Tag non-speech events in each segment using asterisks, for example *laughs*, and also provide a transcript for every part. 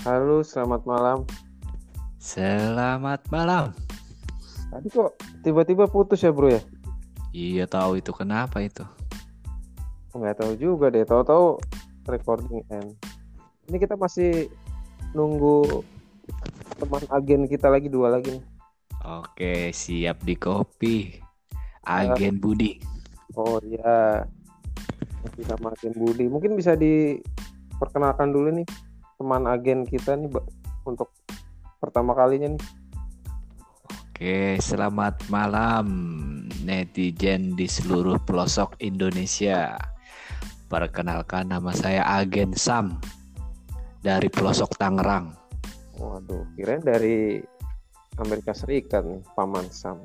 Halo, selamat malam. Selamat malam. Tadi kok tiba-tiba putus ya, Bro ya? Iya tahu itu kenapa itu? Nggak tahu juga deh. Tahu-tahu recording end. Ini kita masih nunggu teman agen kita lagi dua lagi nih. Oke, siap di kopi. Agen Budi. Oh iya. Masih sama agen Budi. Mungkin bisa diperkenalkan dulu nih teman agen kita nih untuk pertama kalinya nih. Oke, selamat malam netizen di seluruh pelosok Indonesia. Perkenalkan nama saya Agen Sam dari pelosok Tangerang. Waduh, kirain dari Amerika Serikat nih, Paman Sam.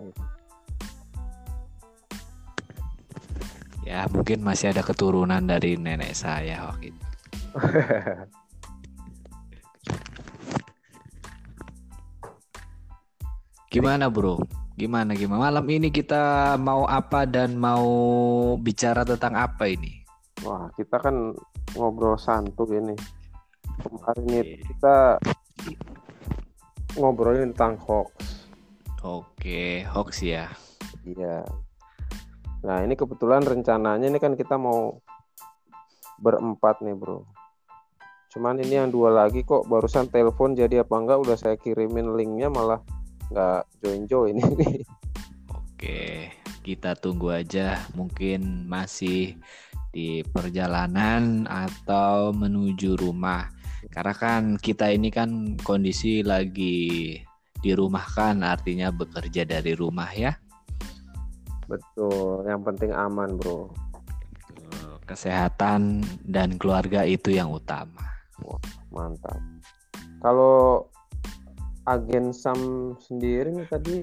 Ya, mungkin masih ada keturunan dari nenek saya waktu itu. *laughs* Gimana, Bro? Gimana gimana? Malam ini kita mau apa dan mau bicara tentang apa ini? Wah, kita kan ngobrol santuy ini. Kemarin itu kita ngobrolin tentang hoax. Oke, hoax ya. Iya. Nah, ini kebetulan rencananya ini kan kita mau berempat nih, Bro. Cuman ini yang dua lagi kok barusan telepon jadi apa enggak udah saya kirimin linknya malah nggak join-join ini. Oke, kita tunggu aja. Mungkin masih di perjalanan atau menuju rumah. Karena kan kita ini kan kondisi lagi dirumahkan, artinya bekerja dari rumah ya. Betul, yang penting aman, Bro. Kesehatan dan keluarga itu yang utama. Mantap. Kalau agen Sam sendiri nih tadi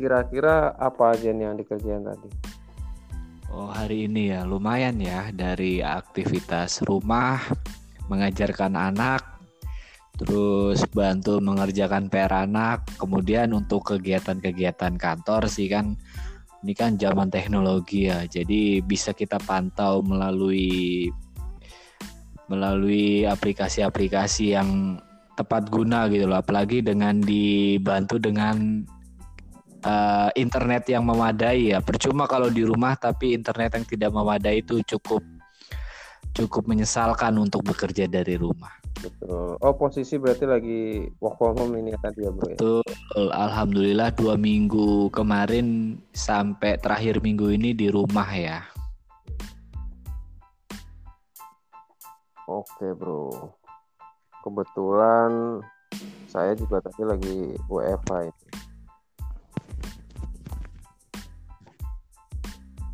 kira-kira apa aja nih yang dikerjain tadi? Oh, hari ini ya lumayan ya dari aktivitas rumah, mengajarkan anak, terus bantu mengerjakan PR anak, kemudian untuk kegiatan-kegiatan kantor sih kan ini kan zaman teknologi ya. Jadi bisa kita pantau melalui melalui aplikasi-aplikasi yang tepat guna gitu loh, apalagi dengan dibantu dengan eh, internet yang memadai ya. Percuma kalau di rumah tapi internet yang tidak memadai itu cukup cukup menyesalkan untuk bekerja dari rumah. Betul. Oh, posisi berarti lagi work from home ini ya tadi ya, Bro ya? Betul, alhamdulillah dua minggu kemarin sampai terakhir minggu ini di rumah ya. Oke, Bro. Kebetulan saya juga tadi lagi WFH ini.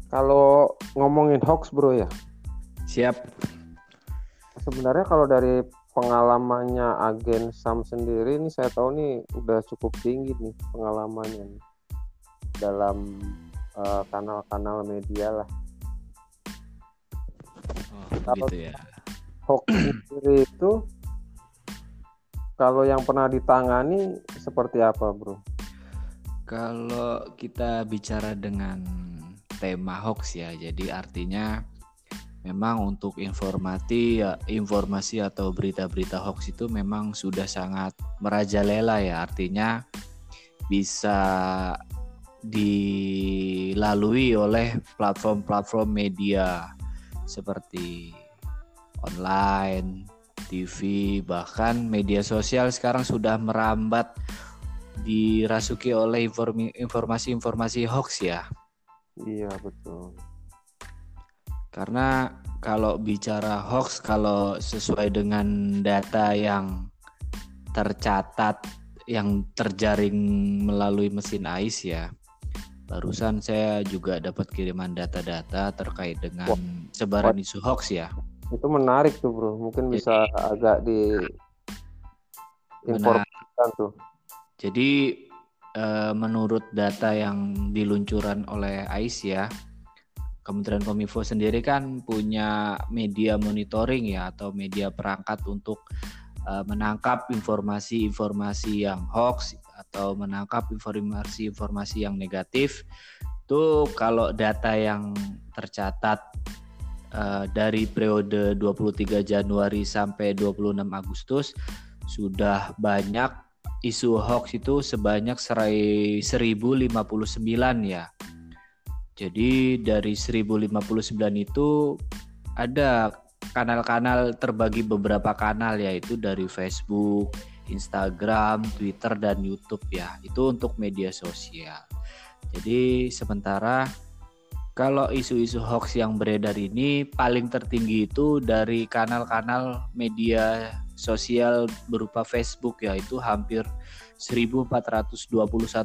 Kalau ngomongin hoax, Bro ya, Siap. sebenarnya kalau dari pengalamannya agen Sam sendiri ini saya tahu nih udah cukup tinggi nih pengalamannya nih dalam eh, kanal-kanal media lah. Oh, begitu ya. Hoax *clears throat* sendiri itu kalau yang pernah ditangani seperti apa, Bro? Kalau kita bicara dengan tema hoax ya, jadi artinya memang untuk informasi ya, informasi atau berita-berita hoax itu memang sudah sangat merajalela ya, artinya bisa dilalui oleh platform-platform media seperti online, TV, bahkan media sosial sekarang sudah merambat dirasuki oleh informasi-informasi hoax ya. Iya, betul. Karena kalau bicara hoax, kalau sesuai dengan data yang tercatat, yang terjaring melalui mesin AIS ya, barusan saya juga dapat kiriman data-data terkait dengan sebaran isu hoax ya. Itu menarik tuh, Bro. Mungkin Jadi- bisa agak di informasikan tuh. Jadi eh, menurut data yang diluncuran oleh AIS ya, Kementerian Kominfo sendiri kan punya media monitoring ya atau media perangkat untuk eh, menangkap informasi-informasi yang hoax atau menangkap informasi-informasi yang negatif. Itu kalau data yang tercatat uh, dari periode 23 Januari sampai 26 Agustus sudah banyak isu hoax itu sebanyak 1059 ya. Jadi dari 1059 itu ada kanal-kanal terbagi beberapa kanal yaitu dari Facebook, Instagram, Twitter dan YouTube ya. Itu untuk media sosial. Jadi sementara kalau isu-isu hoax yang beredar ini paling tertinggi itu dari kanal-kanal media sosial berupa Facebook ya itu hampir 1421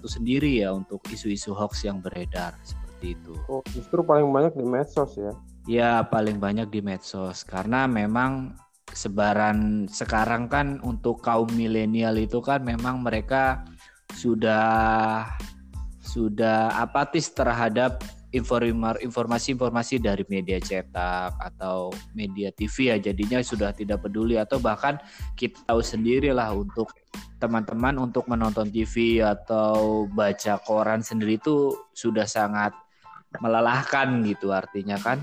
sendiri ya untuk isu-isu hoax yang beredar seperti itu. Oh, justru paling banyak di medsos ya. Ya, paling banyak di medsos karena memang sebaran sekarang kan untuk kaum milenial itu kan memang mereka sudah sudah apatis terhadap informasi-informasi dari media cetak atau media TV ya jadinya sudah tidak peduli atau bahkan kita tahu sendiri lah untuk teman-teman untuk menonton TV atau baca koran sendiri itu sudah sangat melelahkan gitu artinya kan.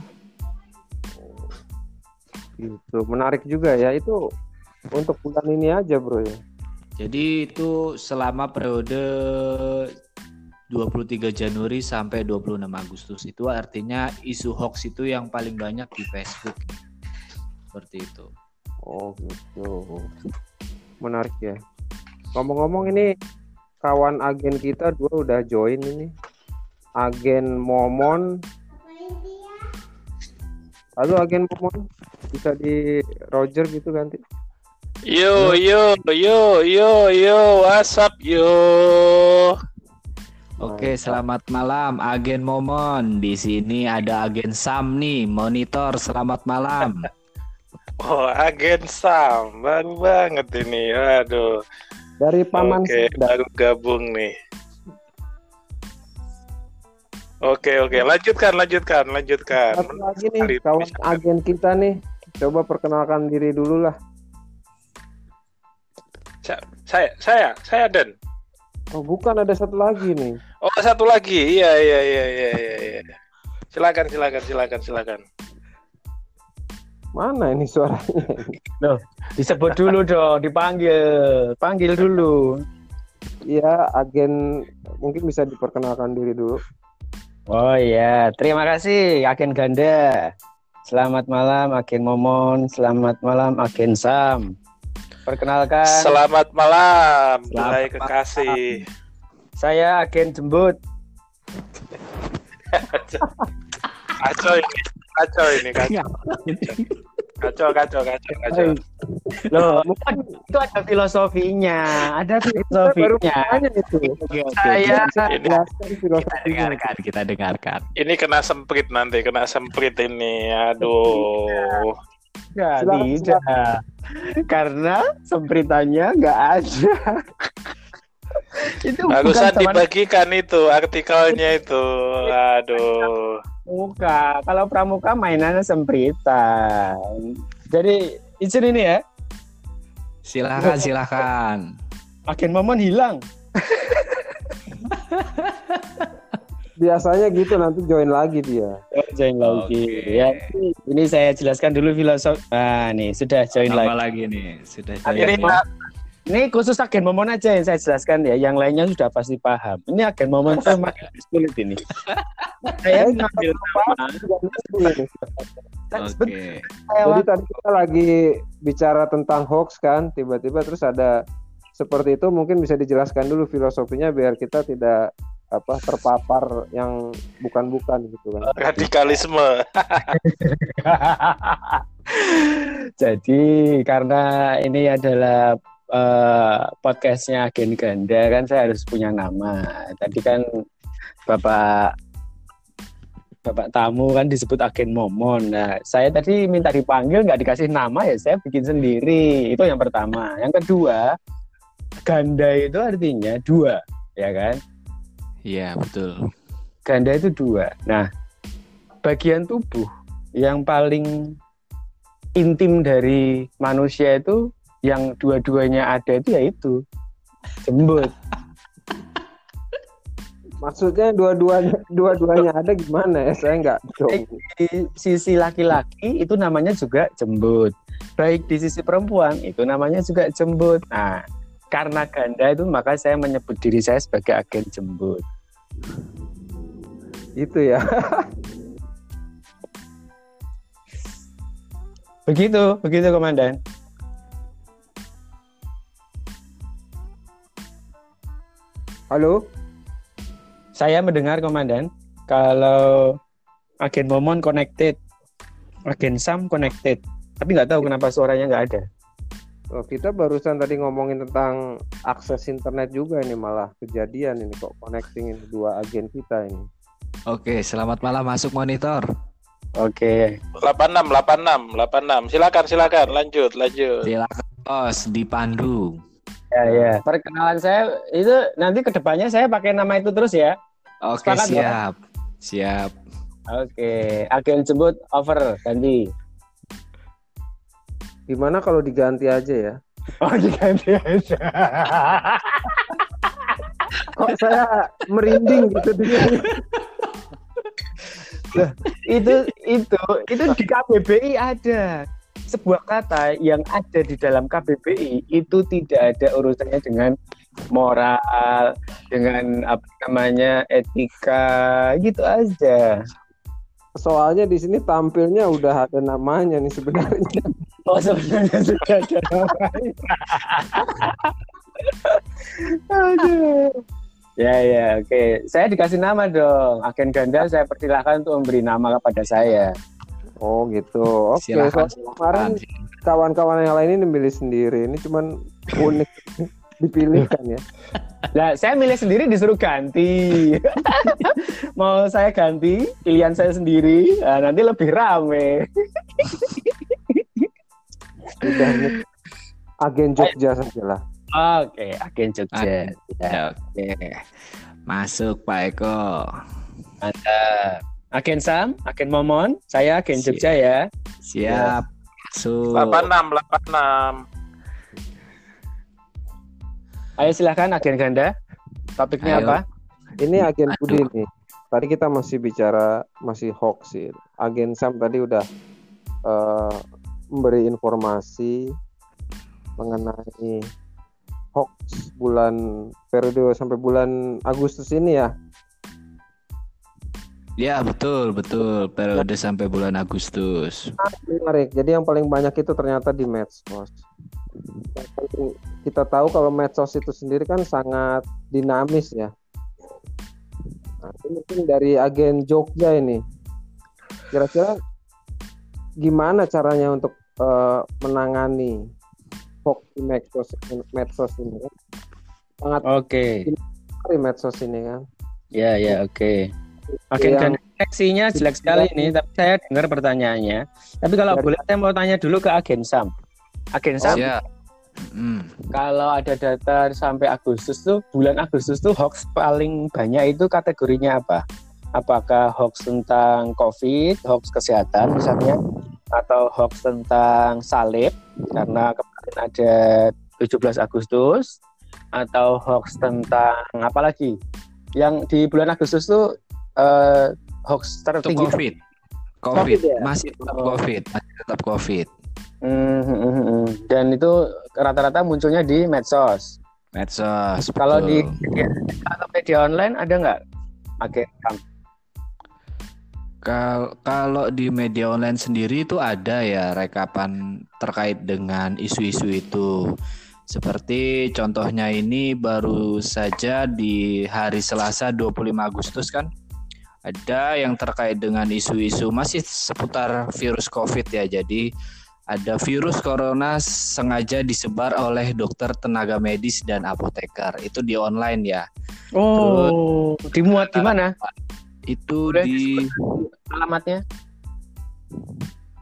Itu menarik juga ya itu untuk bulan ini aja bro ya. Jadi itu selama periode 23 Januari sampai 26 Agustus itu artinya isu hoax itu yang paling banyak di Facebook seperti itu. Oh gitu. Menarik ya. Ngomong-ngomong ini kawan agen kita dua udah join ini. Agen Momon. Halo agen Momon. Bisa di Roger gitu ganti. Yo yo yo yo yo WhatsApp yo. Oke, selamat malam Agen Momon. Di sini ada Agen Sam nih, monitor. Selamat malam. *laughs* Oh, Agen Sam. Baru banget ini. Aduh. Dari Paman Oke, baru gabung nih. Oke, oke. Lanjutkan, lanjutkan, lanjutkan. Satu lagi nih, kawan agen kita nih. Coba perkenalkan diri dulu lah. Saya, saya, saya Dan. Oh, bukan ada satu lagi nih. Oh satu lagi, iya iya iya iya iya. iya. Silakan silakan silakan silakan. Mana ini suaranya? Loh, disebut dulu dong, dipanggil, panggil dulu. Iya, agen mungkin bisa diperkenalkan diri dulu. Oh iya, terima kasih agen Ganda. Selamat malam agen Momon, selamat malam agen Sam. Perkenalkan. Selamat malam, Selamat kekasih. Saya agen jembut. *laughs* kacau ini, kacau ini, kacau. Kacau, kacau, kacau, kacau. Loh, bukan itu ada filosofinya, ada filosofinya. itu. Saya ini kita dengarkan, kita dengarkan. Ini kena semprit nanti, kena semprit ini. Aduh. Gak tidak. Karena sempritannya nggak ada. Itu barusan dibagikan itu artikelnya itu. Aduh. Muka kalau pramuka mainannya sempritan. Jadi izin ini ya. Silakan silakan. Agen momon hilang *laughs* biasanya gitu nanti join lagi dia oh, join lagi okay. ya ini saya jelaskan dulu filosofi ah nih sudah join lagi. lagi nih sudah join lagi. Ini khusus agen momon aja yang saya jelaskan ya. Yang lainnya sudah pasti paham. Ini agen itu *laughs* makin sulit ini. saya ngambil Oke. Jadi tadi kita lagi bicara tentang hoax kan, tiba-tiba terus ada seperti itu mungkin bisa dijelaskan dulu filosofinya biar kita tidak apa terpapar yang bukan-bukan gitu kan. Radikalisme. *laughs* Jadi karena ini adalah uh, podcastnya Agen Ganda kan saya harus punya nama. Tadi kan Bapak Bapak tamu kan disebut Agen Momon. Nah, saya tadi minta dipanggil nggak dikasih nama ya saya bikin sendiri. Itu yang pertama. Yang kedua, ganda itu artinya dua, ya kan? Iya, betul. Ganda itu dua. Nah, bagian tubuh yang paling intim dari manusia itu yang dua-duanya ada itu ya itu jembut *laughs* Maksudnya dua-duanya dua-duanya ada gimana ya? Saya nggak. Di sisi laki-laki itu namanya juga jembut. Baik di sisi perempuan itu namanya juga jembut. Nah, karena ganda itu maka saya menyebut diri saya sebagai agen jembut. Itu ya. *laughs* Begitu, begitu komandan. Halo? Saya mendengar komandan kalau agen Momon connected, agen Sam connected. Tapi nggak tahu kenapa suaranya nggak ada. Oh, kita barusan tadi ngomongin tentang akses internet juga ini malah kejadian ini kok connecting ini dua agen kita ini. Oke, selamat malam masuk monitor. Oke. 86 86 86. Silakan silakan lanjut lanjut. Silakan bos dipandu. Ya, ya. Perkenalan saya itu nanti ke depannya saya pakai nama itu terus ya. Oke, Sepakat, siap. Siap. Oke. Agen jembut over ganti. Gimana kalau diganti aja ya? Oh diganti aja. Kok saya merinding gitu dengarnya. itu itu itu di KBBI ada sebuah kata yang ada di dalam KBBI itu tidak ada urusannya dengan moral, dengan apa namanya etika, gitu aja. Soalnya di sini tampilnya udah ada namanya nih sebenarnya. Oh sebenarnya sudah ada namanya. Aduh. Ya ya oke. Saya dikasih nama dong. Agen ganda saya persilahkan untuk memberi nama kepada saya. Oh gitu. Oke. Silakan, soalnya kemarin kawan-kawan yang lain ini milih sendiri. Ini cuman unik dipilihkan ya. Nah, saya milih sendiri disuruh ganti. *laughs* Mau saya ganti pilihan saya sendiri, nah, nanti lebih rame. Udah ini agen Jogja saja lah. Oke, agen Jogja. Ya, Oke. Masuk Pak Eko. mantap. Agen Sam, agen Momon, saya agen Siap. Jogja ya. Siap. Masuk. 86 86. Ayo silahkan agen ganda. Topiknya Ayo. apa? Ini agen Aduh. Budi nih. Tadi kita masih bicara masih hoax sih. Agen Sam tadi udah eh, memberi informasi mengenai hoax bulan periode sampai bulan Agustus ini ya. Ya betul betul periode sampai bulan Agustus. Menarik. Jadi yang paling banyak itu ternyata di medsos. Kita tahu kalau medsos itu sendiri kan sangat dinamis ya. Nah, ini mungkin dari agen Jogja ini. Kira-kira gimana caranya untuk eh, menangani hoax di medsos medsos ini kan? Sangat Oke. sekali medsos ini kan. Ya ya oke. Yang- ganda koneksinya jelek sekali ini, tapi saya dengar pertanyaannya. Tapi kalau Dari- boleh saya mau tanya dulu ke agen Sam. Agen Sam, Siap. Hmm. Kalau ada data sampai Agustus tuh bulan Agustus tuh hoax paling banyak itu kategorinya apa? Apakah hoax tentang COVID, hoax kesehatan misalnya, atau hoax tentang salib karena kemarin ada 17 Agustus, atau hoax tentang apa lagi? Yang di bulan Agustus tuh eh, hoax Itu tertinggi. COVID. COVID. COVID ya? Masih tetap Oh. COVID. Masih tetap COVID. Hmm. Dan itu rata-rata munculnya di medsos. Medsos. Kalau di media, atau media online ada nggak Sam? Kal- kalau di media online sendiri itu ada ya rekapan terkait dengan isu-isu itu. Seperti contohnya ini baru saja di hari Selasa 25 Agustus kan ada yang terkait dengan isu-isu masih seputar virus Covid ya. Jadi ada virus corona sengaja disebar oleh dokter tenaga medis dan apoteker. Itu di online ya. Oh, dimuat di mana? Itu Boleh di Alamatnya?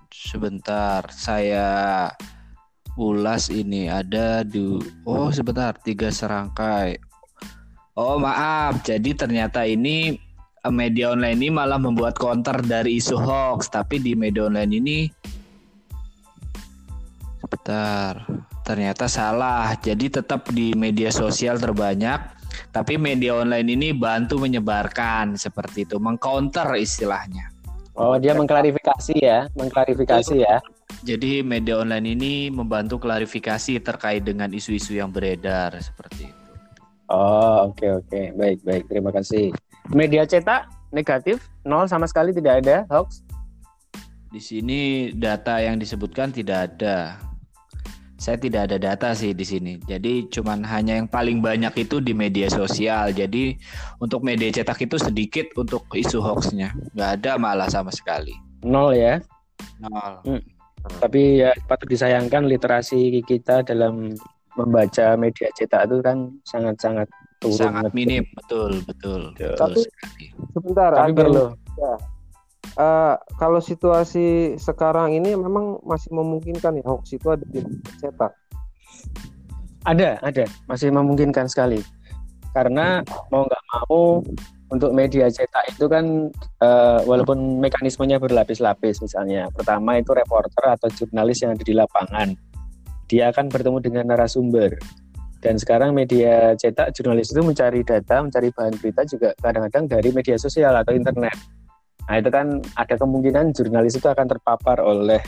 Sebentar, saya ulas ini ada di oh sebentar tiga serangkai. Oh maaf, jadi ternyata ini eh, media online ini malah membuat counter dari isu hoax, tapi di media online ini sebentar ternyata salah. Jadi tetap di media sosial terbanyak Tapi media online ini bantu menyebarkan seperti itu, mengcounter istilahnya. Oh, dia mengklarifikasi ya, mengklarifikasi ya. Jadi media online ini membantu klarifikasi terkait dengan isu-isu yang beredar seperti itu. Oh, oke oke. Baik, baik. Terima kasih. Media cetak negatif, nol sama sekali tidak ada hoax. Di sini data yang disebutkan tidak ada. Saya tidak ada data sih di sini. Jadi cuman hanya yang paling banyak itu di media sosial. Jadi untuk media cetak itu sedikit untuk isu hoaxnya. Nggak ada malah sama sekali. Nol ya. Nol. Hmm. Tapi ya patut disayangkan literasi kita dalam membaca media cetak itu kan sangat-sangat turun. Sangat minim, betul, betul. betul Tapi sekali. sebentar, Tapi ada- perlu. Eh, kalau situasi sekarang ini memang masih memungkinkan ya hoax itu ada di cetak. Ada, ada, masih memungkinkan sekali. Karena mau nggak mau untuk media cetak itu kan eh, walaupun mekanismenya berlapis-lapis misalnya. Pertama itu reporter atau jurnalis yang ada di lapangan. Dia akan bertemu dengan narasumber. Dan sekarang media cetak jurnalis itu mencari data, mencari bahan berita juga kadang-kadang dari media sosial atau internet. Nah itu kan ada kemungkinan jurnalis itu akan terpapar oleh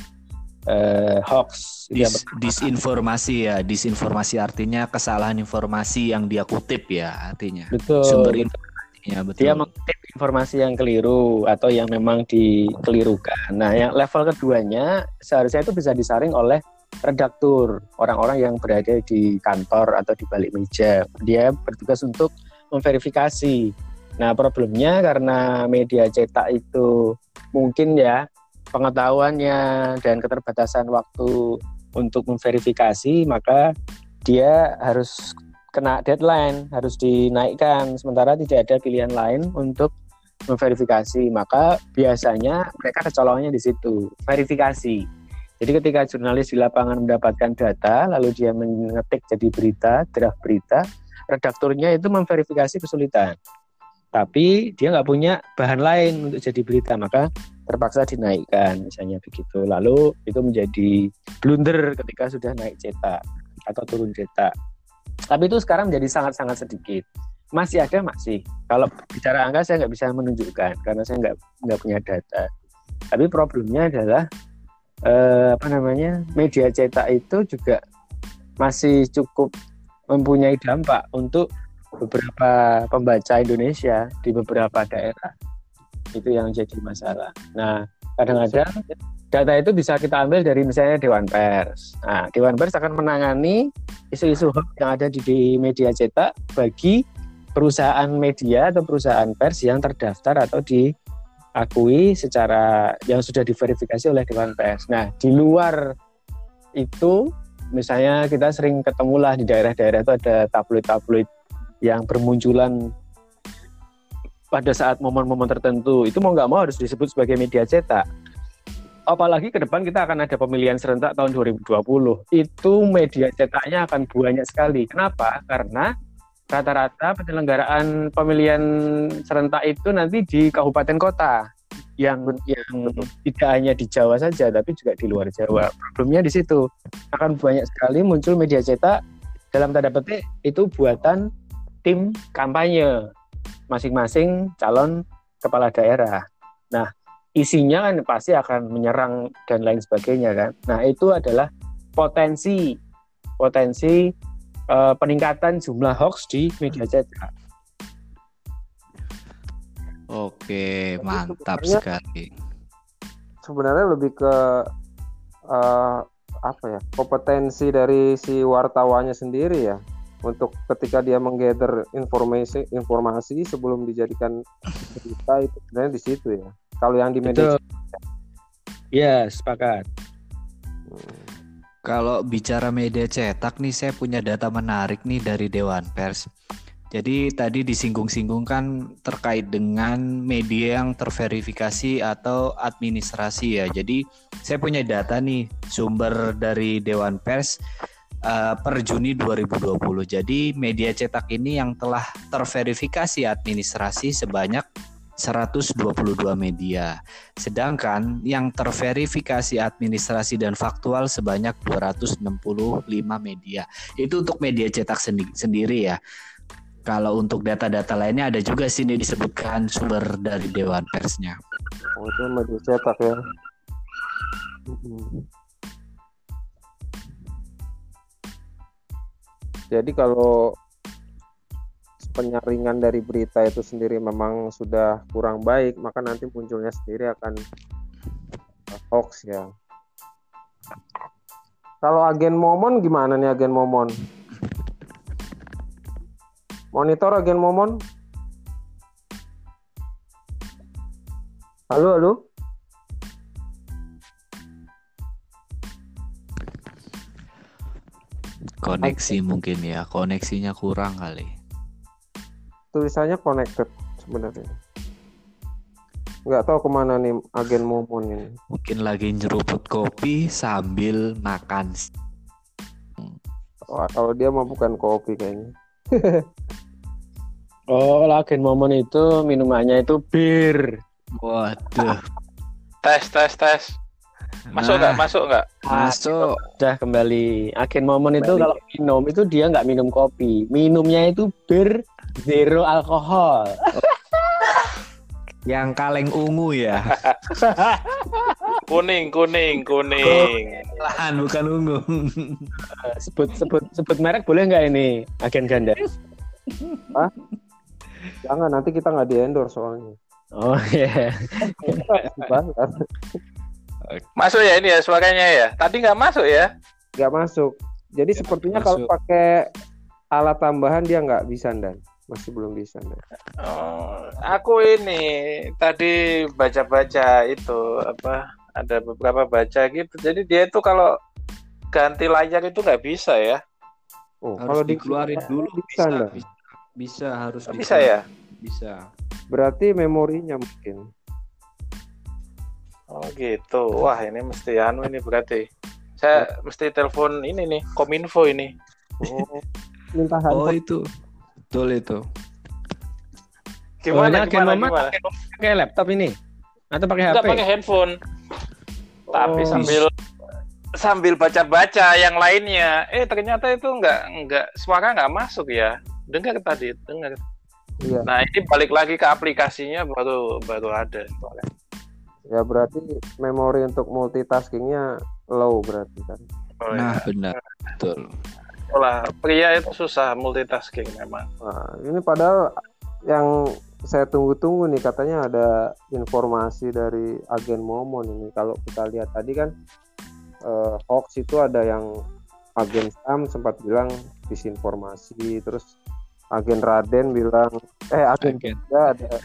eh, hoax. Dis- disinformasi ya, disinformasi artinya kesalahan informasi yang dia kutip ya artinya. Betul. Sumber informasinya betul. dia mengutip informasi yang keliru atau yang memang dikelirukan. Nah, yang level keduanya seharusnya itu bisa disaring oleh redaktur, orang-orang yang berada di kantor atau di balik meja. Dia bertugas untuk memverifikasi. Nah, problemnya karena media cetak itu mungkin ya pengetahuannya dan keterbatasan waktu untuk memverifikasi, maka dia harus kena deadline, harus dinaikkan. Sementara tidak ada pilihan lain untuk memverifikasi. Maka biasanya mereka kecolongannya di situ, verifikasi. Jadi ketika jurnalis di lapangan mendapatkan data, lalu dia mengetik jadi berita, draft berita, redakturnya itu memverifikasi kesulitan. Tapi dia nggak punya bahan lain untuk jadi berita, maka terpaksa dinaikkan, misalnya begitu. Lalu itu menjadi blunder ketika sudah naik cetak atau turun cetak. Tapi itu sekarang menjadi sangat-sangat sedikit. Masih ada masih. Kalau bicara angka saya nggak bisa menunjukkan karena saya nggak nggak punya data. Tapi problemnya adalah eh, apa namanya media cetak itu juga masih cukup mempunyai dampak untuk beberapa pembaca Indonesia di beberapa daerah. Itu yang jadi masalah. Nah, kadang-kadang data itu bisa kita ambil dari misalnya Dewan Pers. Nah, Dewan Pers akan menangani isu-isu yang ada di media cetak bagi perusahaan media atau perusahaan pers yang terdaftar atau diakui secara yang sudah diverifikasi oleh Dewan Pers. Nah, di luar itu misalnya kita sering ketemulah di daerah-daerah itu ada tabloid-tabloid yang bermunculan pada saat momen-momen tertentu itu mau nggak mau harus disebut sebagai media cetak. Apalagi ke depan kita akan ada pemilihan serentak tahun 2020 itu media cetaknya akan banyak sekali. Kenapa? Karena rata-rata penyelenggaraan pemilihan serentak itu nanti di kabupaten kota yang yang tidak hanya di Jawa saja tapi juga di luar Jawa. Problemnya di situ. Akan banyak sekali muncul media cetak dalam tanda petik itu buatan tim kampanye masing-masing calon kepala daerah. Nah, isinya kan pasti akan menyerang dan lain sebagainya kan. Nah, itu adalah potensi potensi eh, peningkatan jumlah hoax di media cetak. Oke, mantap sebenarnya- sekali. Sebenarnya lebih ke eh, apa ya kompetensi dari si wartawannya sendiri ya untuk ketika dia menggather informasi informasi sebelum dijadikan berita itu sebenarnya di situ ya. Kalau yang di media. Ya, sepakat. Kalau bicara media cetak nih, saya punya data menarik nih dari Dewan Pers. Jadi tadi disinggung-singgung kan terkait dengan media yang terverifikasi atau administrasi ya. Jadi saya punya data nih sumber dari Dewan Pers eh, per Juni 2020. Jadi media cetak ini yang telah terverifikasi administrasi sebanyak 122 media. Sedangkan yang terverifikasi administrasi dan faktual sebanyak 265 media. Itu untuk media cetak sendi- sendiri ya. Kalau untuk data-data lainnya ada juga sini disebutkan sumber dari Dewan Persnya. Oh, itu media cetak ya. Jadi kalau penyaringan dari berita itu sendiri memang sudah kurang baik, maka nanti munculnya sendiri akan uh, hoax ya. Kalau agen Momon gimana nih agen Momon? Monitor agen Momon? Halo, halo. Koneksi mungkin ya, koneksinya kurang kali. tulisannya connected sebenarnya. Nggak tahu ke mana nih agen Momon ini. Mungkin lagi nyeruput kopi sambil makan. Wah, kalau dia mah bukan kopi kayaknya. *laughs* Oh, kalau agen momen itu minumannya itu bir. Waduh. Tes, tes, tes. Masuk nggak? Nah, Masuk nggak? Masuk. Udah kembali. Agen momen itu kalau minum itu dia nggak minum kopi. Minumnya itu bir zero alkohol. Yang kaleng ungu ya. *laughs* Kuning, kuning, kuning. Lahan bukan ungu. sebut sebut sebut merek boleh nggak ini agen ganda? Jangan nanti kita nggak di endorse soalnya. Oh iya. *laughs* Banget. Masuk ya ini ya suaranya ya. Tadi nggak masuk ya? Nggak masuk. Jadi sepertinya kalau masuk. pakai alat tambahan dia nggak bisa dan masih belum bisa dan. Oh, aku ini tadi baca-baca itu apa? Ada beberapa baca gitu. Jadi dia itu kalau ganti layar itu nggak bisa ya? Oh, Harus kalau di dikeluarin dulu bisa, bisa. Bisa, bisa harus bisa ya? Bisa. Berarti memorinya mungkin. Oh gitu. Wah ini mesti anu ini berarti. Saya mesti telepon ini nih, Kominfo ini. Oh, *laughs* minta Oh handphone. itu. Betul itu. Oh, Gimana, agen gimana, momen gimana? pakai laptop ini atau pakai HP? Pakai handphone. Tapi Oh. sambil sambil baca-baca yang lainnya. Eh ternyata itu nggak nggak suara nggak masuk ya. Dengar tadi, dengar. Iya. Nah ini balik lagi ke aplikasinya baru baru ada. suara. Ya berarti memori untuk multitaskingnya low berarti kan. Oh, Nah ya. benar. Betul. Itulah, pria itu susah multitasking memang. Nah, ini padahal yang saya tunggu-tunggu nih katanya ada informasi dari agen Momon ini. Kalau kita lihat tadi kan eh, hoax itu ada yang agen Sam sempat bilang disinformasi, terus agen Raden bilang eh agen Agen. ada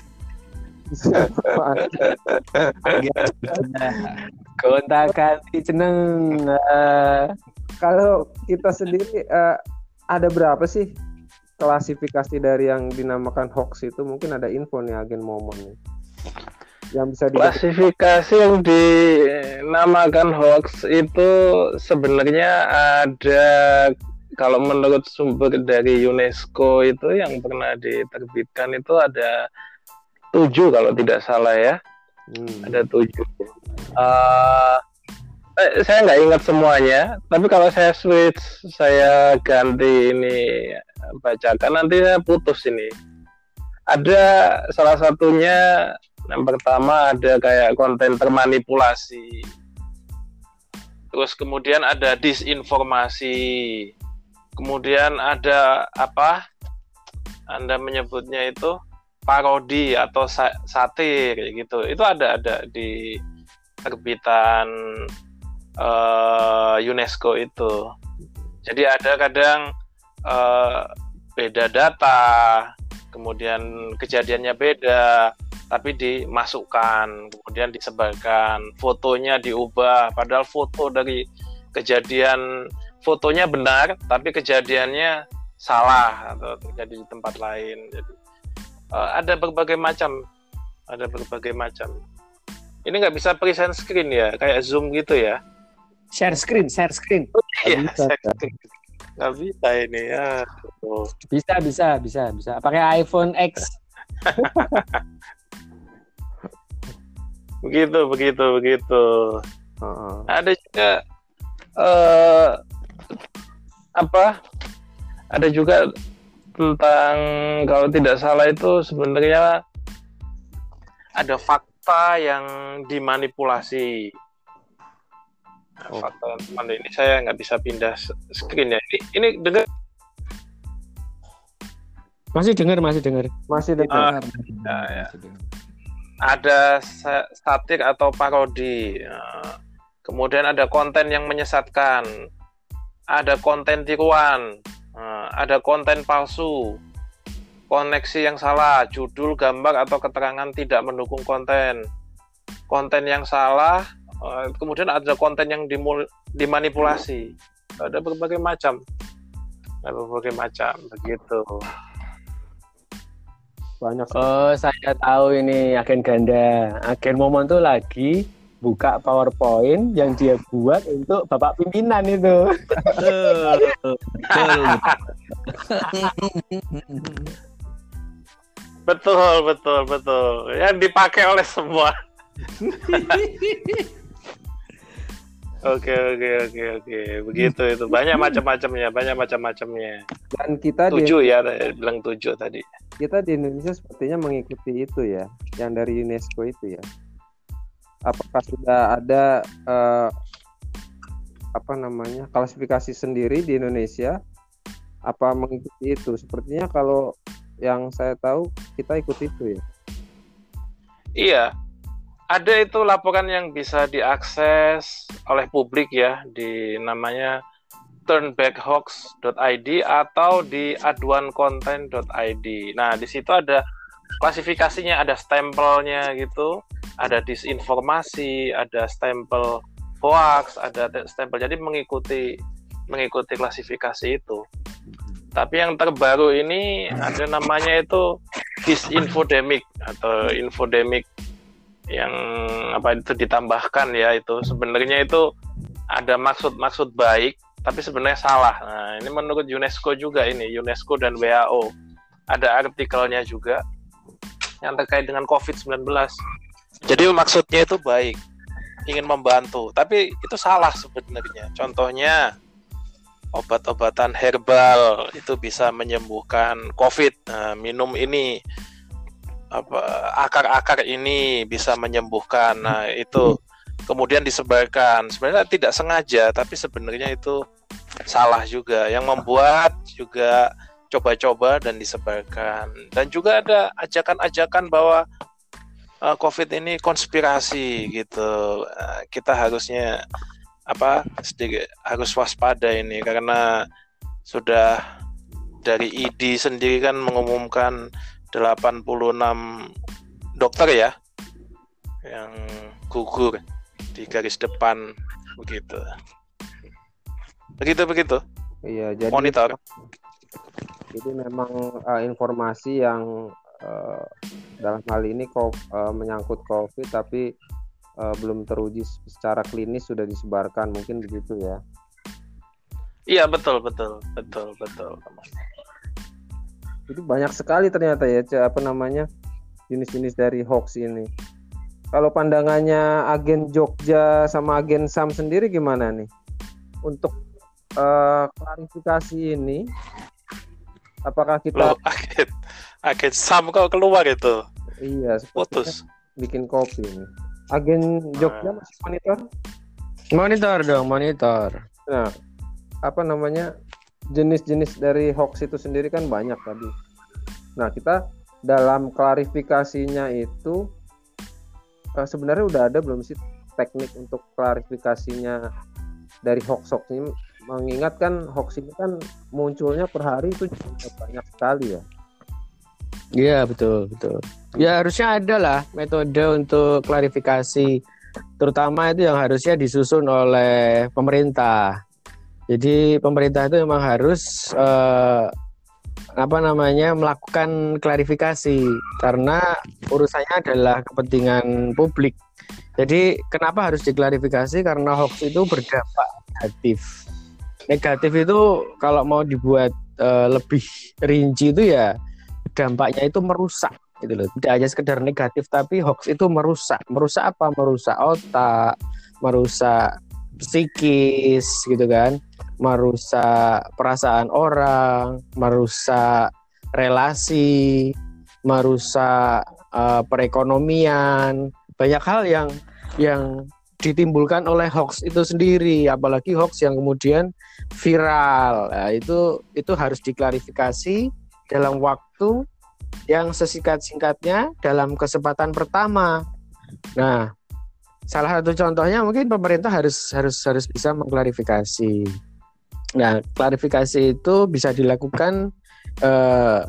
*laughs* Gonta ganti jeneng. Kalau kita sendiri eh, ada berapa sih klasifikasi dari yang dinamakan hoax itu? Mungkin ada info nih agen Momon nih. Yang bisa di Klasifikasi yang dinamakan hoax itu sebenarnya ada kalau menurut sumber dari UNESCO itu yang pernah diterbitkan itu ada tujuh kalau tidak salah ya Hmm. ada tujuh. Eh, eh, saya nggak ingat semuanya, tapi kalau saya switch, saya ganti ini bacakan nanti saya putus ini. Ada salah satunya yang pertama ada kayak konten termanipulasi. Terus kemudian ada disinformasi. Kemudian ada apa? Anda menyebutnya itu parodi atau sa- satir gitu. Itu ada ada di terbitan eh, UNESCO itu. Jadi ada kadang eh, beda data, kemudian kejadiannya beda, tapi dimasukkan, kemudian disebarkan, fotonya diubah, padahal foto dari kejadian fotonya benar, tapi kejadiannya salah atau terjadi di tempat lain. Jadi eh, ada berbagai macam, ada berbagai macam. Ini nggak bisa present screen ya, kayak zoom gitu ya? share screen, share screen. Iya, bisa, nggak bisa ini ya. Oh. Bisa, bisa, bisa, bisa. Pakai iPhone X. *laughs* Begitu, begitu, begitu. Heeh. Ada juga eh apa? Ada juga tentang kalau tidak salah itu sebenarnya ada fakta yang dimanipulasi. Nah, Oh. Fakta yang mana ini saya nggak bisa pindah screen ya. Ini, ini dengar Masih dengar, masih dengar. Masih Ah, dengar. ya, ya. ada satir atau parodi. Nah, Kemudian ada konten yang menyesatkan. Ada konten tiruan. Nah, Ada konten palsu. Koneksi yang salah, judul, gambar atau keterangan tidak mendukung konten. Konten yang salah, eh, kemudian ada konten yang dimul- dimanipulasi. Ada berbagai macam. Ada berbagai macam begitu. Banyak. Oh, saya tahu ini agen ganda. Agen Momon tuh lagi buka PowerPoint yang dia buat untuk Bapak pimpinan itu. Betul. Betul. Betul, betul. Yang dipakai oleh semua. Oke, oke, oke, oke. Begitu itu. Banyak macam-macamnya, banyak macam-macamnya. Dan kita di Tujuh ya, eh, bilang tujuh tadi. kita di Indonesia sepertinya mengikuti itu ya, yang dari UNESCO itu ya. Apakah sudah ada eh, apa namanya klasifikasi sendiri di Indonesia? Apa mengikuti itu? Sepertinya kalau yang saya tahu kita ikut itu ya. Iya. Ada itu laporan yang bisa diakses oleh publik ya di namanya turnbackhoax.id atau di aduankonten.id. Nah, di situ ada klasifikasinya, ada stempelnya gitu, ada disinformasi, ada stempel hoax, ada te- stempel. Jadi mengikuti mengikuti klasifikasi itu. Tapi yang terbaru ini ada namanya itu disinfodemic atau infodemic yang apa itu ditambahkan ya itu sebenarnya itu ada maksud-maksud baik tapi sebenarnya salah. Nah, ini menurut UNESCO juga ini UNESCO dan WHO ada artikelnya juga yang terkait dengan COVID-19. Jadi maksudnya itu baik, ingin membantu, tapi itu salah sebenarnya. Contohnya obat-obatan herbal itu bisa menyembuhkan COVID. Nah, minum ini apa akar-akar ini bisa menyembuhkan. Nah, itu kemudian disebarkan. Sebenarnya tidak sengaja, tapi sebenarnya itu salah juga. Yang membuat juga coba-coba dan disebarkan. Dan juga ada ajakan-ajakan bahwa uh, COVID ini konspirasi gitu. Uh, kita harusnya apa sedikit harus waspada ini karena sudah dari ID sendiri kan mengumumkan 86 dokter ya yang gugur di garis depan begitu. Begitu begitu. Iya, jadi Monitor. Jadi memang eh, informasi yang eh, dalam hal ini kok eh, menyangkut COVID tapi eh, belum teruji secara klinis sudah disebarkan mungkin begitu ya. Iya betul betul betul betul. Jadi banyak sekali ternyata ya apa namanya jenis-jenis dari hoax ini. Kalau pandangannya agen Jogja sama agen Sam sendiri gimana nih? Untuk eh, klarifikasi ini, apakah kita Loh, *laughs* agen agen Sam kok keluar itu iya putus. bikin kopi ini. Agen Jogja Ah. masih monitor? Monitor dong, monitor. Nah, apa namanya jenis-jenis dari hoax itu sendiri kan banyak tadi. Nah, kita dalam klarifikasinya itu eh, sebenarnya udah ada belum sih teknik untuk klarifikasinya dari hoax-hoax ini? Mengingat kan hoax ini kan munculnya per hari itu banyak sekali ya. Iya betul betul. Ya harusnya ada lah metode untuk klarifikasi, terutama itu yang harusnya disusun oleh pemerintah. Jadi pemerintah itu memang harus eh, apa namanya melakukan klarifikasi karena urusannya adalah kepentingan publik. Jadi kenapa harus diklarifikasi? Karena hoax itu berdampak negatif. Negatif itu kalau mau dibuat eh, lebih rinci itu ya dampaknya itu merusak gitu loh. Tidak hanya sekedar negatif tapi hoax itu merusak. Merusak apa? Merusak otak, merusak psikis gitu kan. Merusak perasaan orang, merusak relasi, merusak uh, perekonomian, banyak hal yang yang ditimbulkan oleh hoax itu sendiri, apalagi hoax yang kemudian viral. Nah, itu itu harus diklarifikasi dalam waktu yang sesingkat-singkatnya dalam kesempatan pertama. Nah, salah satu contohnya mungkin pemerintah harus harus harus bisa mengklarifikasi. Nah, klarifikasi itu bisa dilakukan eh,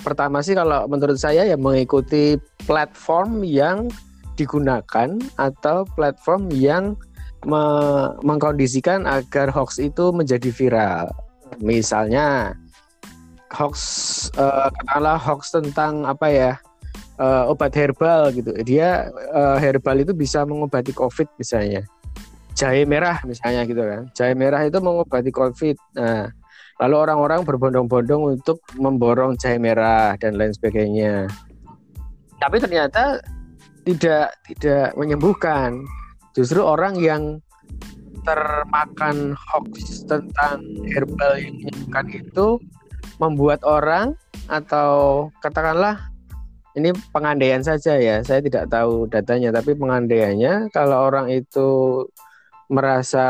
pertama sih kalau menurut saya ya mengikuti platform yang digunakan atau platform yang me mengkondisikan agar hoax itu menjadi viral. Misalnya hoax uh, katakanlah hoax tentang apa ya uh, obat herbal gitu. Dia uh, herbal itu bisa mengobati COVID misalnya. Jahe merah misalnya gitu kan. Jahe merah itu mengobati COVID. Nah, lalu orang-orang berbondong-bondong untuk memborong jahe merah dan lain sebagainya. Tapi ternyata tidak tidak menyembuhkan. Justru orang yang termakan hoax tentang herbal yang menyembuhkan itu membuat orang atau katakanlah ini pengandaian saja ya, saya tidak tahu datanya, tapi pengandaiannya kalau orang itu merasa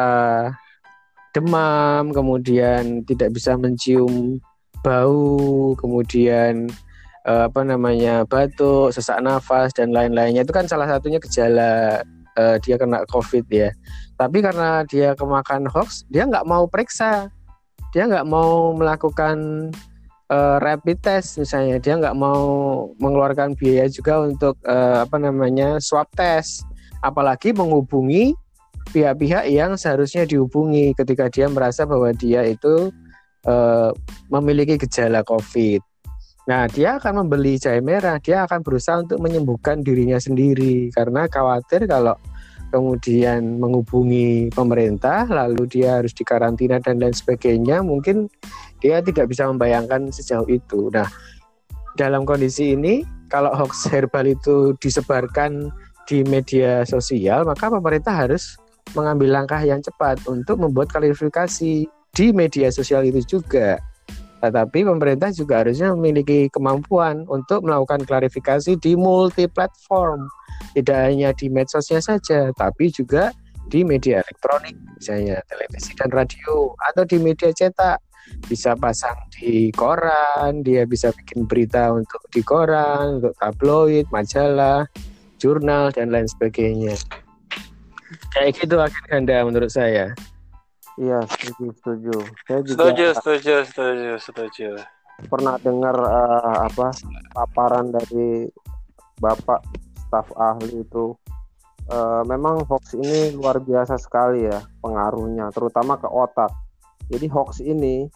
demam, kemudian tidak bisa mencium bau, kemudian eh, apa namanya batuk, sesak nafas dan lain-lainnya itu kan salah satunya gejala eh, dia kena COVID ya. Tapi karena dia kemakan hoax, dia nggak mau periksa, dia nggak mau melakukan uh, rapid test misalnya. Dia nggak mau mengeluarkan biaya juga untuk uh, apa namanya swab test. Apalagi menghubungi pihak-pihak yang seharusnya dihubungi ketika dia merasa bahwa dia itu uh, memiliki gejala COVID. Nah, dia akan membeli jahe merah, dia akan berusaha untuk menyembuhkan dirinya sendiri. Karena khawatir kalau kemudian menghubungi pemerintah, lalu dia harus dikarantina dan lain sebagainya, mungkin dia tidak bisa membayangkan sejauh itu. Nah, dalam kondisi ini, kalau hoax herbal itu disebarkan di media sosial, maka pemerintah harus mengambil langkah yang cepat untuk membuat klarifikasi di media sosial itu juga. Tetapi pemerintah juga harusnya memiliki kemampuan untuk melakukan klarifikasi di multi platform tidak hanya di medsosnya saja, tapi juga di media elektronik, misalnya televisi dan radio, atau di media cetak. Bisa pasang di koran, dia bisa bikin berita untuk di koran, untuk tabloid, majalah, jurnal, dan lain sebagainya. Kayak gitu akhir ganda menurut saya. Iya, setuju, setuju. Saya juga Setuju, setuju, setuju, setuju. pernah dengar eh, apa paparan dari Bapak staf ahli itu uh, memang hoax ini luar biasa sekali ya pengaruhnya terutama ke otak jadi hoax ini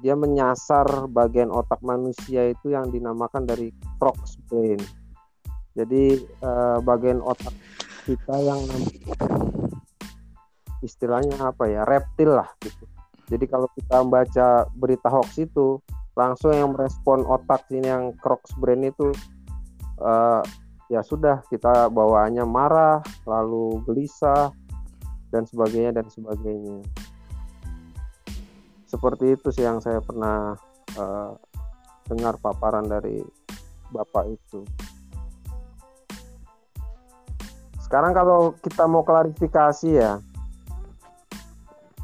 dia menyasar bagian otak manusia itu yang dinamakan dari frog's brain jadi uh, bagian otak kita yang istilahnya apa ya reptil lah gitu. Jadi kalau kita membaca berita hoax itu langsung yang merespon otak sini yang crocs brain itu uh, ya sudah kita bawaannya marah lalu gelisah dan sebagainya dan sebagainya. Seperti itu sih yang saya pernah uh, dengar paparan dari bapak itu. Sekarang kalau kita mau klarifikasi ya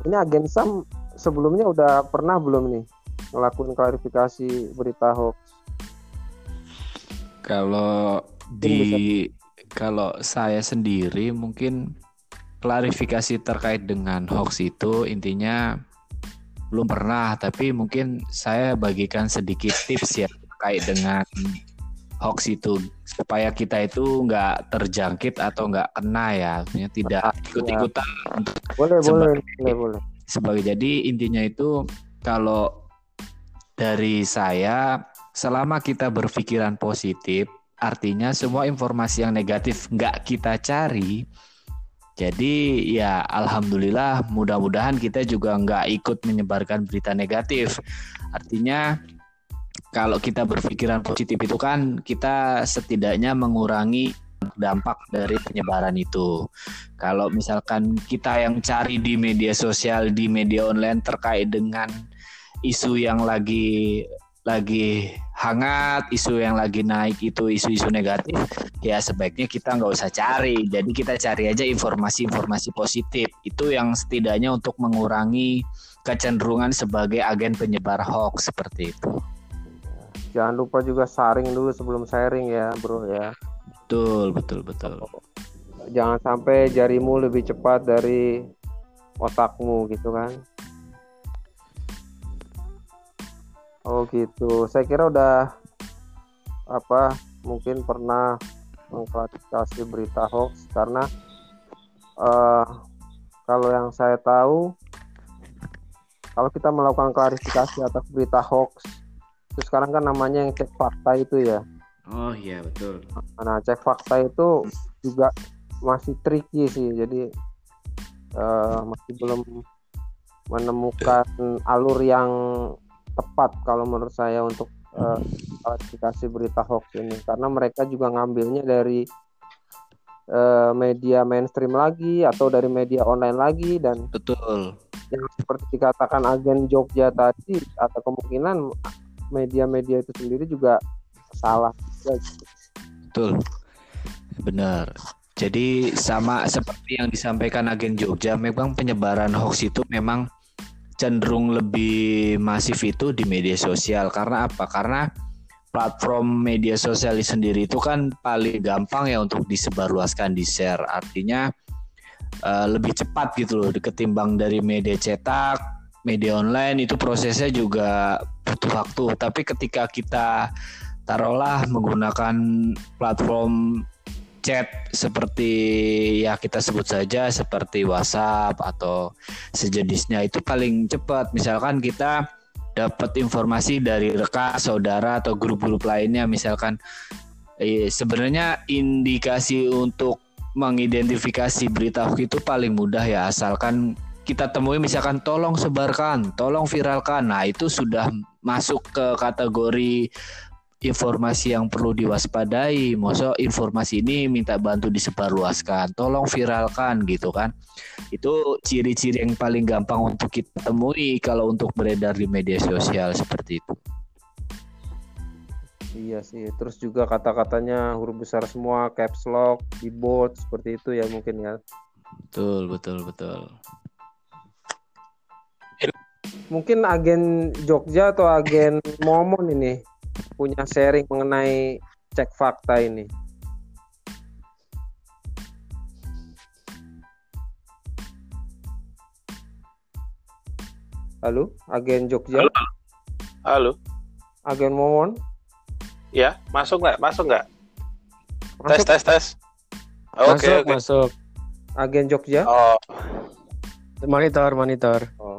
ini agen sam sebelumnya udah pernah belum nih ngelakuin klarifikasi berita hoax? Kalau di kalau saya sendiri mungkin klarifikasi terkait dengan hoax itu intinya belum pernah tapi mungkin saya bagikan sedikit tips ya terkait dengan hoax itu supaya kita itu nggak terjangkit atau nggak kena ya artinya tidak Ah, ikut-ikutan boleh Sebagai- boleh boleh boleh. sebagai jadi intinya itu kalau dari saya selama kita berpikiran positif artinya semua informasi yang negatif nggak kita cari jadi ya alhamdulillah mudah-mudahan kita juga nggak ikut menyebarkan berita negatif. Artinya kalau kita berpikiran positif itu kan kita setidaknya mengurangi dampak dari penyebaran itu kalau misalkan kita yang cari di media sosial di media online terkait dengan isu yang lagi lagi hangat, isu yang lagi naik itu isu-isu negatif, ya sebaiknya kita nggak usah cari. Jadi kita cari aja informasi-informasi positif. Itu yang setidaknya untuk mengurangi kecenderungan sebagai agen penyebar hoax seperti itu. Jangan lupa juga saring dulu sebelum sharing ya, bro ya. Betul, betul, betul. Jangan sampai jarimu lebih cepat dari otakmu gitu kan. Oh gitu. Saya kira udah apa mungkin pernah mengklarifikasi berita hoax karena uh, kalau yang saya tahu kalau kita melakukan klarifikasi atas berita hoax itu sekarang kan namanya yang cek fakta itu ya. Oh iya betul. Nah cek fakta itu juga masih tricky sih jadi uh, masih belum menemukan alur yang tepat kalau menurut saya untuk uh, berita hoax ini karena mereka juga ngambilnya dari uh, media mainstream lagi atau dari media online lagi dan betul yang seperti dikatakan agen Jogja tadi atau kemungkinan media-media itu sendiri juga salah betul benar jadi sama seperti yang disampaikan agen Jogja memang penyebaran hoax itu memang cenderung lebih masif itu di media sosial karena apa? Karena platform media sosial sendiri itu kan paling gampang ya untuk disebarluaskan di share. Artinya uh, lebih cepat gitu loh ketimbang dari media cetak, media online itu prosesnya juga butuh waktu. Tapi ketika kita taruhlah menggunakan platform chat seperti ya kita sebut saja seperti WhatsApp atau sejenisnya itu paling cepat. Misalkan kita dapat informasi dari rekan, saudara atau grup-grup lainnya misalkan eh, sebenarnya indikasi untuk mengidentifikasi berita hoax itu paling mudah ya asalkan kita temui misalkan tolong sebarkan, tolong viralkan. Nah, itu sudah masuk ke kategori informasi yang perlu diwaspadai. Masa informasi ini minta bantu disebarluaskan, tolong viralkan gitu kan. Itu ciri-ciri yang paling gampang untuk kita temui kalau untuk beredar di media sosial seperti itu. Iya sih, terus juga kata-katanya huruf besar semua, caps lock, keyboard seperti itu ya mungkin ya. Betul, betul, betul. Mungkin agen Jogja atau agen *laughs* Momon ini punya sharing mengenai cek fakta ini? Halo, agen Jogja. Halo. Halo. Agen Momon. Ya, masuk nggak? Masuk nggak? Tes, tes, tes. Oke, masuk, oke. masuk. Agen Jogja. Oh, Monitor, monitor. Oh.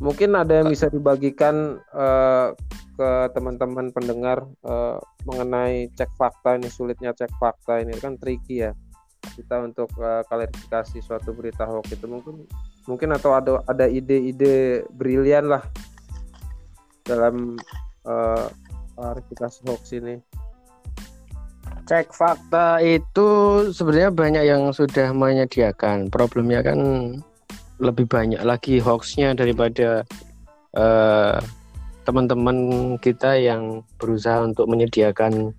Mungkin ada yang bisa dibagikan eh, ke teman-teman pendengar uh, mengenai cek fakta ini sulitnya cek fakta ini. Kan tricky ya kita untuk uh, klarifikasi suatu berita hoax itu. Mungkin mungkin atau ada ada ide-ide brilian lah dalam uh, klarifikasi hoax ini. Cek fakta itu sebenarnya banyak yang sudah menyediakan. Problemnya kan lebih banyak lagi hoaxnya daripada uh, teman-teman kita yang berusaha untuk menyediakan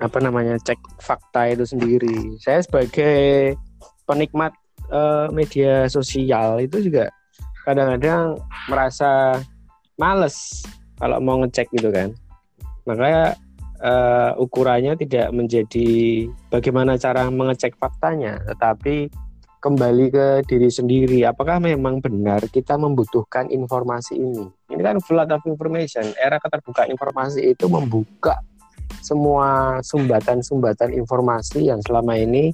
apa namanya cek fakta itu sendiri. Saya sebagai penikmat uh, media sosial itu juga kadang-kadang merasa males kalau mau ngecek gitu kan. Makanya uh, ukurannya tidak menjadi bagaimana cara mengecek faktanya, tetapi kembali ke diri sendiri. Apakah memang benar kita membutuhkan informasi ini? Ini kan flood of information. Era keterbukaan informasi itu membuka semua sumbatan-sumbatan informasi yang selama ini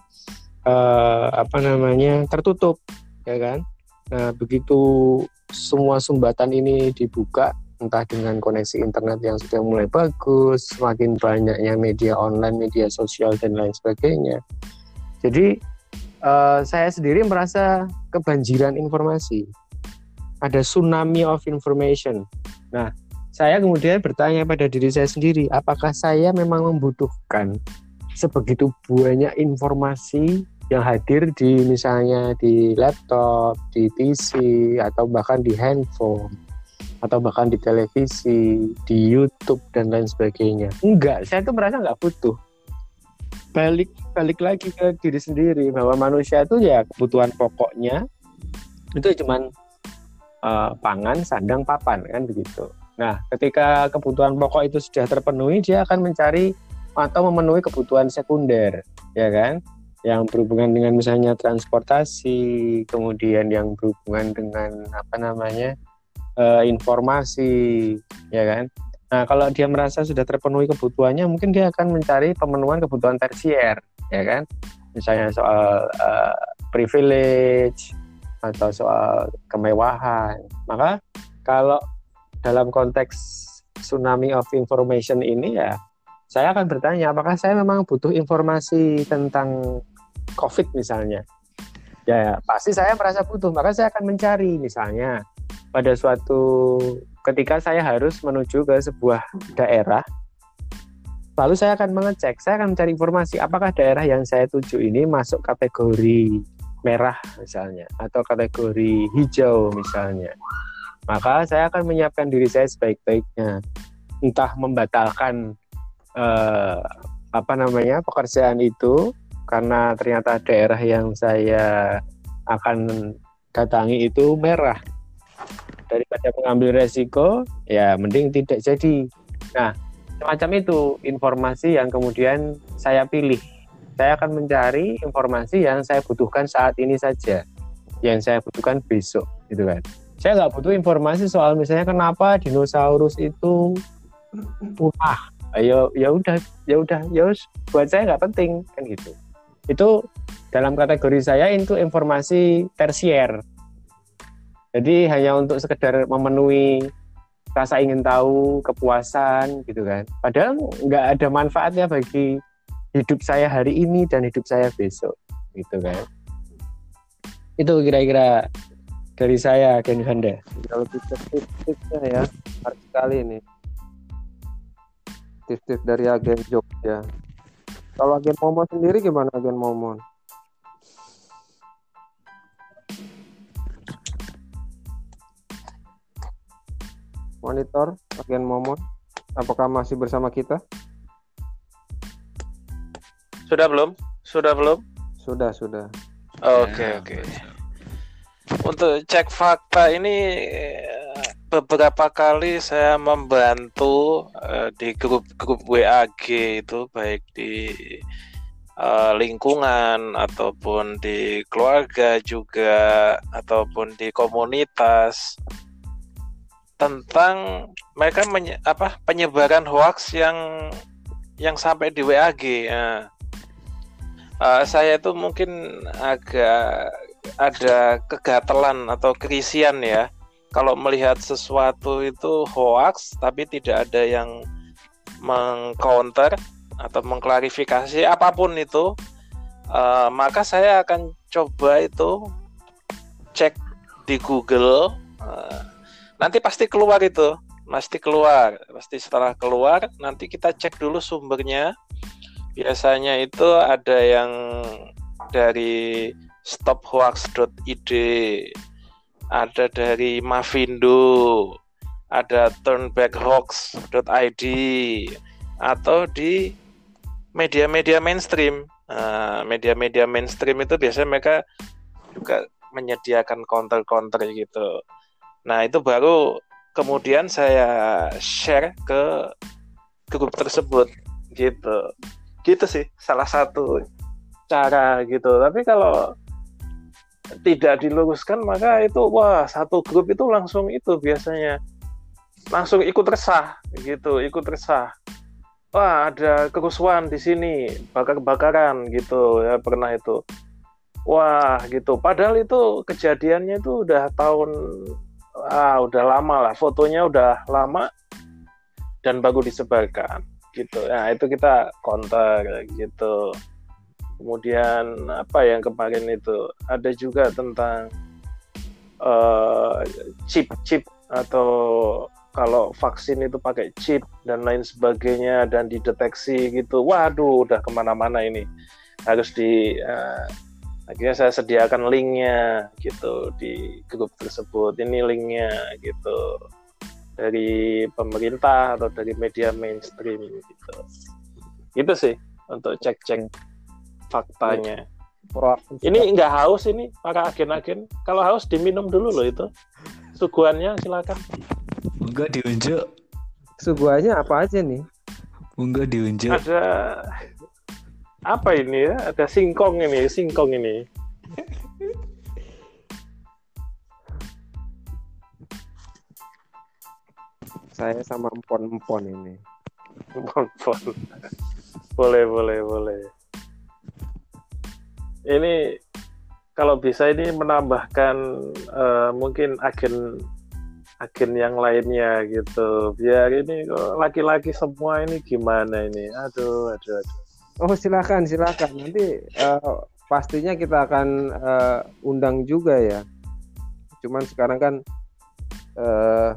eh, apa namanya tertutup, ya kan? Nah, begitu semua sumbatan ini dibuka, entah dengan koneksi internet yang sudah mulai bagus, semakin banyaknya media online, media sosial dan lain sebagainya. Jadi uh, saya sendiri merasa kebanjiran informasi. Ada tsunami of information. Nah, saya kemudian bertanya pada diri saya sendiri, apakah saya memang membutuhkan sebegitu banyak informasi yang hadir di misalnya di laptop, di PC atau bahkan di handphone. atau bahkan di televisi, di YouTube dan lain sebagainya. Enggak, saya tuh merasa nggak butuh. Balik balik lagi ke diri sendiri bahwa manusia itu ya kebutuhan pokoknya itu cuman uh, pangan, sandang, papan kan begitu. Nah, ketika kebutuhan pokok itu sudah terpenuhi, dia akan mencari atau memenuhi kebutuhan sekunder, ya kan? Yang berhubungan dengan misalnya transportasi, kemudian yang berhubungan dengan apa namanya uh, informasi, ya kan? Nah, kalau dia merasa sudah terpenuhi kebutuhannya, mungkin dia akan mencari pemenuhan kebutuhan tersier, ya kan? Misalnya soal uh, privilege atau soal kemewahan. Maka kalau dalam konteks tsunami of information ini ya, saya akan bertanya apakah saya memang butuh informasi tentang COVID misalnya. Ya, pasti saya merasa butuh, maka saya akan mencari misalnya pada suatu ketika saya harus menuju ke sebuah daerah lalu saya akan mengecek. Saya akan mencari informasi apakah daerah yang saya tuju ini masuk kategori merah misalnya atau kategori hijau misalnya. Maka saya akan menyiapkan diri saya sebaik-baiknya. Entah membatalkan eh, apa namanya pekerjaan itu karena ternyata daerah yang saya akan datangi itu merah daripada mengambil resiko ya mending tidak jadi. Nah semacam itu informasi yang kemudian saya pilih. Saya akan mencari informasi yang saya butuhkan saat ini saja. Yang saya butuhkan besok gitu kan. Saya nggak butuh informasi soal misalnya kenapa dinosaurus itu punah ayo ya udah ya udah ya buat saya nggak penting kan gitu. Itu dalam kategori saya itu informasi tersier jadi hanya untuk sekedar memenuhi rasa ingin tahu, kepuasan gitu kan. Padahal nggak ada manfaatnya bagi hidup saya hari ini dan hidup saya besok gitu kan. Itu kira-kira dari saya Ken Handa. Kalau kita tips-tipsnya ya, menarik sekali ini. Tips-tips dari agen Jogja. Kalau agen Momon sendiri gimana agen Momon? Monitor bagian momon apakah masih bersama kita? Sudah belum? Sudah belum? Sudah sudah. Oke okay, ya, oke. okay. untuk cek fakta ini beberapa kali saya membantu uh, di grup-grup WAG itu baik di uh, lingkungan ataupun di keluarga juga ataupun di komunitas tentang mereka menye, apa penyebaran hoax yang yang sampai di WAG. Ya. Uh, saya itu mungkin agak ada kegatelan atau kerisian ya kalau melihat sesuatu itu hoax tapi tidak ada yang mengcounter atau mengklarifikasi apa pun itu uh, maka saya akan coba itu cek di Google uh, nanti pasti keluar itu. Pasti keluar. Pasti setelah keluar nanti kita cek dulu sumbernya. Biasanya itu ada yang dari stophoax.id ada dari Mavindo. Ada turnbackhoax.id atau di media-media mainstream. Nah, media-media mainstream itu biasanya mereka juga menyediakan counter-counter gitu Nah, itu baru kemudian saya share ke grup tersebut gitu. Gitu sih salah satu cara gitu. Tapi kalau tidak diluruskan maka itu wah satu grup itu langsung itu biasanya langsung ikut resah gitu, ikut resah. Wah, ada kerusuhan di sini, bakar-bakaran gitu ya pernah itu. Wah, gitu. Padahal itu kejadiannya itu udah tahun ah udah lama lah. Fotonya udah lama dan baru disebarkan gitu. Nah itu kita counter gitu. Kemudian apa yang kemarin itu? Ada juga tentang uh, chip chip atau kalau vaksin itu pakai chip dan lain sebagainya dan dideteksi gitu. Waduh udah ke mana-mana ini. Harus di uh, akhirnya saya sediakan linknya gitu di grup tersebut ini linknya gitu dari pemerintah atau dari media mainstream gitu. Itu sih untuk cek-cek faktanya. Ini nggak haus ini para agen-agen. Kalau haus diminum dulu loh itu. Suguhannya silakan. Enggak diunjuk. Suguhannya apa aja nih? Enggak diunjuk. Ada apa ini ya? Ada singkong ini, singkong ini. Saya sama empon-empon ini. Bonbon. boleh, boleh, boleh. Ini kalau bisa ini menambahkan eh, mungkin agen agen yang lainnya gitu. Biar ini laki-laki semua ini gimana ini? Aduh, aduh, aduh. Oh silakan silakan nanti eh, pastinya kita akan eh, undang juga ya. Cuman sekarang kan eh,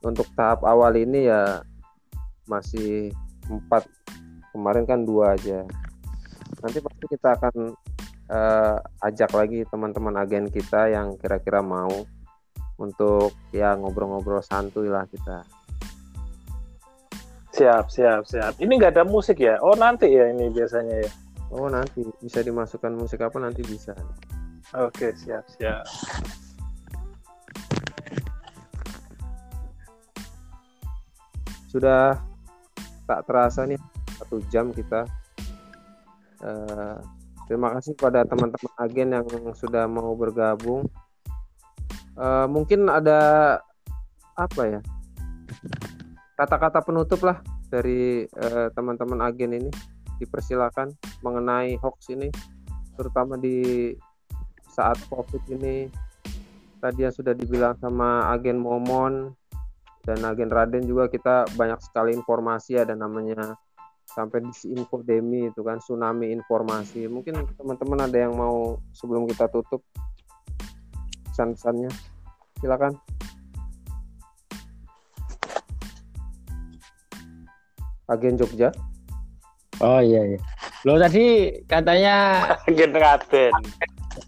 untuk tahap awal ini ya masih empat kemarin kan dua aja. Nanti pasti kita akan eh, ajak lagi teman-teman agen kita yang kira-kira mau untuk ya ngobrol-ngobrol santuy lah kita. Siap, siap, siap. Ini nggak ada musik ya? Oh nanti ya ini biasanya ya. Oh nanti bisa dimasukkan musik apa nanti bisa. Oke, siap, siap. sudah tak terasa nih satu jam kita. Eh, terima kasih pada teman-teman agen yang sudah mau bergabung. Eh, mungkin ada apa ya kata-kata penutup lah dari eh, teman-teman agen ini dipersilakan mengenai hoax ini, terutama di saat covid ini. Tadi yang sudah dibilang sama agen Momon dan agen Raden juga kita banyak sekali informasi ada namanya sampai di infodemi itu kan tsunami informasi. Mungkin teman-teman ada yang mau sebelum kita tutup pesan-pesannya? Silakan agen Jogja Oh iya iya. Lo tadi katanya Agen Raden.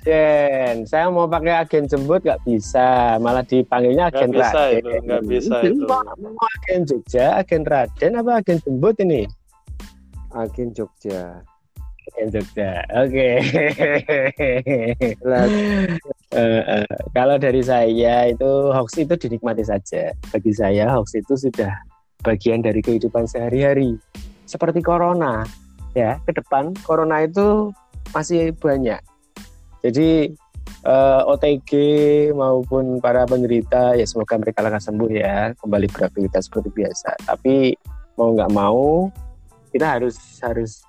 agen, saya mau pakai agen jemput nggak bisa, malah dipanggilnya agen bisa Raden. itu, nggak bisa itu. Mau, agen Jogja, agen Raden apa agen jemput ini? agen Jogja Agen Jogja. Oke. Lah, *laughs* Eh, eh, kalau dari saya itu hoax itu dinikmati saja. Bagi saya hoax itu sudah bagian dari kehidupan sehari-hari. Seperti corona, ya ke depan corona itu masih banyak. Jadi eh, OTG maupun para penderita ya semoga mereka lekas sembuh ya kembali beraktivitas seperti biasa. Tapi mau nggak mau kita harus harus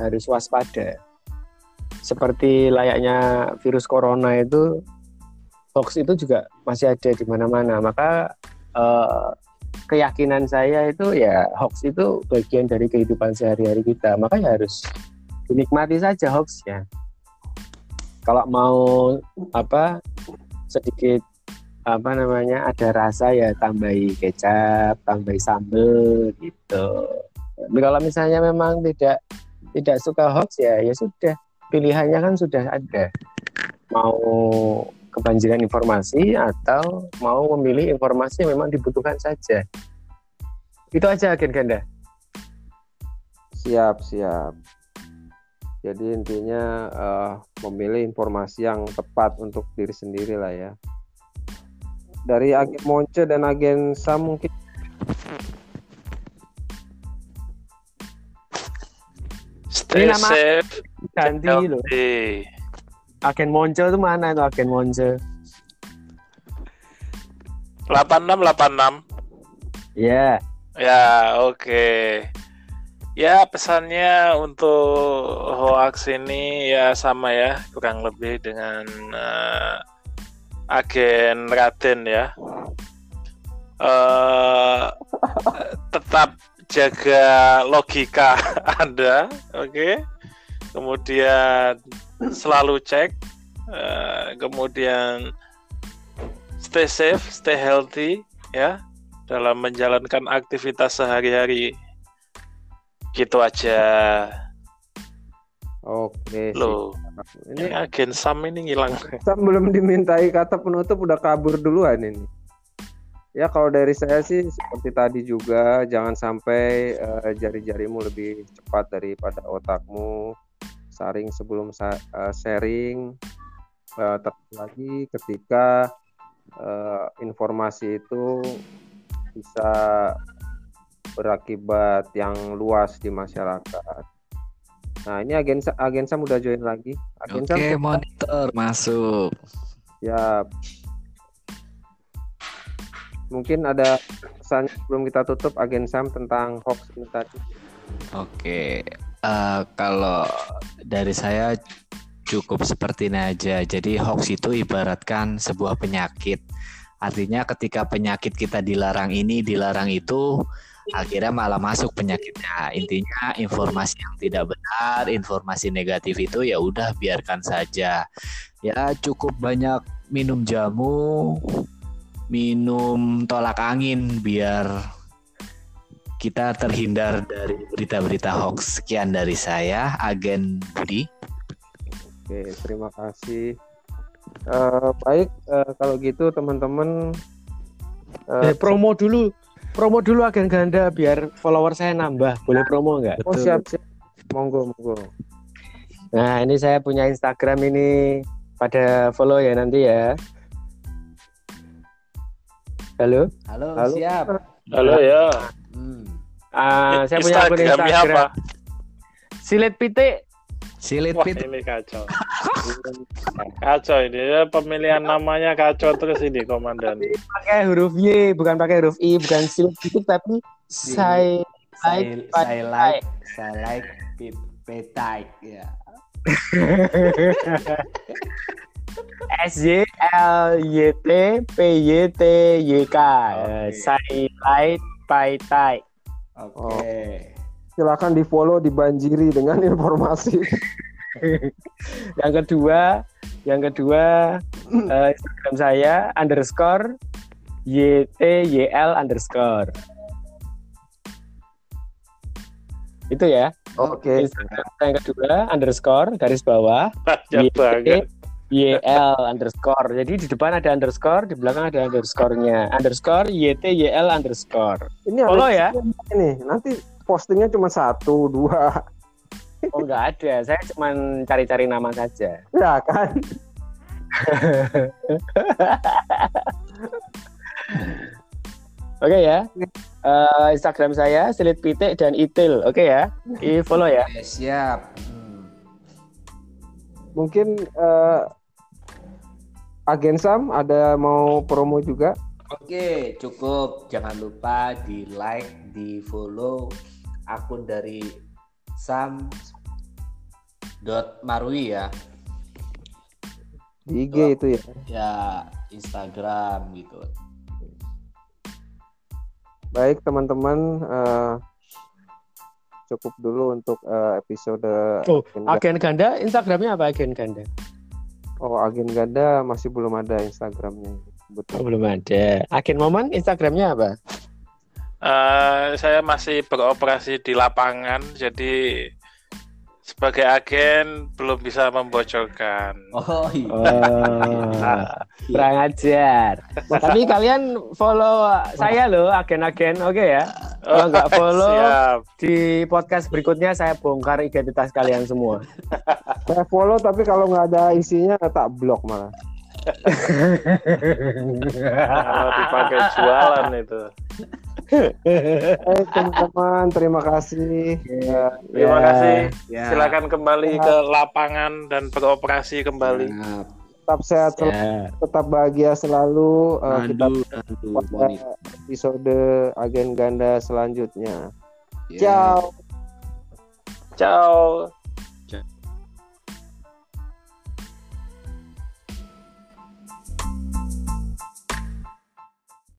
harus waspada seperti layaknya virus corona itu hoax itu juga masih ada di mana-mana maka eh, keyakinan saya itu ya hoax itu bagian dari kehidupan sehari-hari kita. Maka ya harus dinikmati saja hoaxnya. Kalau mau apa sedikit apa namanya ada rasa ya tambahi kecap tambahi sambel gitu. Tapi kalau misalnya memang tidak tidak suka hoax ya ya sudah. Pilihannya kan sudah ada. Mau kebanjiran informasi atau mau memilih informasi yang memang dibutuhkan saja. Itu aja agen ganda. Siap siap. Jadi intinya eh, memilih informasi yang tepat untuk diri sendiri lah ya. Dari agen Monce dan agen Sam mungkin. Stay safe. ganti loh agen Monce itu mana itu agen Monce 8686. ya Ya, oke. Ya, pesannya untuk hoax ini ya sama ya, kurang lebih dengan eh, agen Raden ya. Eh tetap jaga logika *laughs* Anda, oke? Kemudian selalu cek, eh, kemudian stay safe, stay healthy ya dalam menjalankan aktivitas sehari-hari. Gitu aja. oke siap. ini ini agen Sam ini ngilang. Sam belum dimintai kata penutup udah kabur duluan ini Ya kalau dari saya sih seperti tadi juga jangan sampai uh, jari-jarimu lebih cepat daripada otakmu. Saring sebelum sa uh, sharing. Uh, lagi ketika uh, informasi itu bisa berakibat yang luas di masyarakat. Nah ini agensa agensa udah join lagi. Agensa Oke monitor masuk. Ya mungkin ada pesan sebelum kita tutup agen Sam tentang hoax ini tadi. Oke, uh, kalau dari saya cukup seperti ini aja. Jadi hoax itu ibaratkan sebuah penyakit. Artinya ketika penyakit kita dilarang ini, dilarang itu, akhirnya malah masuk penyakitnya. Intinya informasi yang tidak benar, informasi negatif itu ya udah biarkan saja. Ya cukup banyak minum jamu, minum tolak angin biar kita terhindar dari berita-berita hoax. Sekian dari saya, Agen Budi. Oke, terima kasih. Uh, baik, uh, kalau gitu teman-teman. Uh, eh, promo dulu, promo dulu agen ganda biar follower saya nambah. Boleh promo nggak? Oh siap siap. Monggo monggo. Nah ini saya punya Instagram ini pada follow ya nanti ya. Halo? Halo, Halo. siap. Halo ya. Hmm. Uh, *laughs* saya punya akun Instagram. Apa? Silet pitik. Silit Wah, pitik. ini kacau. *laughs* kacau ini ya pemilihan namanya kacau terus ini komandan. Pakai huruf Y, bukan pakai huruf I, bukan silet pitik tapi saya like saya like saya like petai ya. *laughs* S Y L Y T P Y T Y K. Okay. Light Pai Tai. Oke. Okay. Silakan di follow dibanjiri dengan *laughs* informasi. *laughs* yang kedua, yang kedua uh, *clears throat* Instagram saya underscore Y T Y L underscore. Itu ya. Oke. Okay. Instagram yang kedua underscore garis bawah. Y T YL underscore. Jadi di depan ada underscore, di belakang ada underscore-nya. Underscore YTYL underscore. Ini Follow ya. Ini nanti postingnya cuma satu, dua. Oh nggak ada, saya cuma cari-cari nama saja. Ya kan. *laughs* Oke okay, ya. Uh, Instagram saya Selit Pitik dan Itil. Oke okay, ya. Di follow ya. siap. Hmm. Mungkin uh, Agen Sam ada mau promo juga? Oke, cukup. Jangan lupa di like, di follow akun dari Sam dot Marui ya. Di IG itu, ya? Ya, Instagram gitu. Baik teman-teman, uh, cukup dulu untuk uh, episode. Oh, agen ganda, Instagramnya apa agen ganda? Oh, agen ganda masih belum ada Instagramnya. Betul. Oh, belum ada. Agen momen Instagramnya apa? Uh, saya masih beroperasi di lapangan, jadi sebagai agen belum bisa membocorkan. Oh iya. Oh, *laughs* kurang ajar. Tapi kalian follow saya loh agen-agen, oke okay ya? Kalau nggak follow Siap. di podcast berikutnya saya bongkar identitas kalian semua. saya follow tapi kalau nggak ada isinya tak blok malah. Kalau dipakai jualan itu. Hai teman-teman, terima kasih. Ya, terima ya, kasih. Ya. Silakan kembali ya. ke lapangan dan beroperasi kembali. Ya. Tetap sehat, ya. tetap bahagia selalu. Uh, kita pada episode agen ganda selanjutnya. Ya. Ciao. Ciao.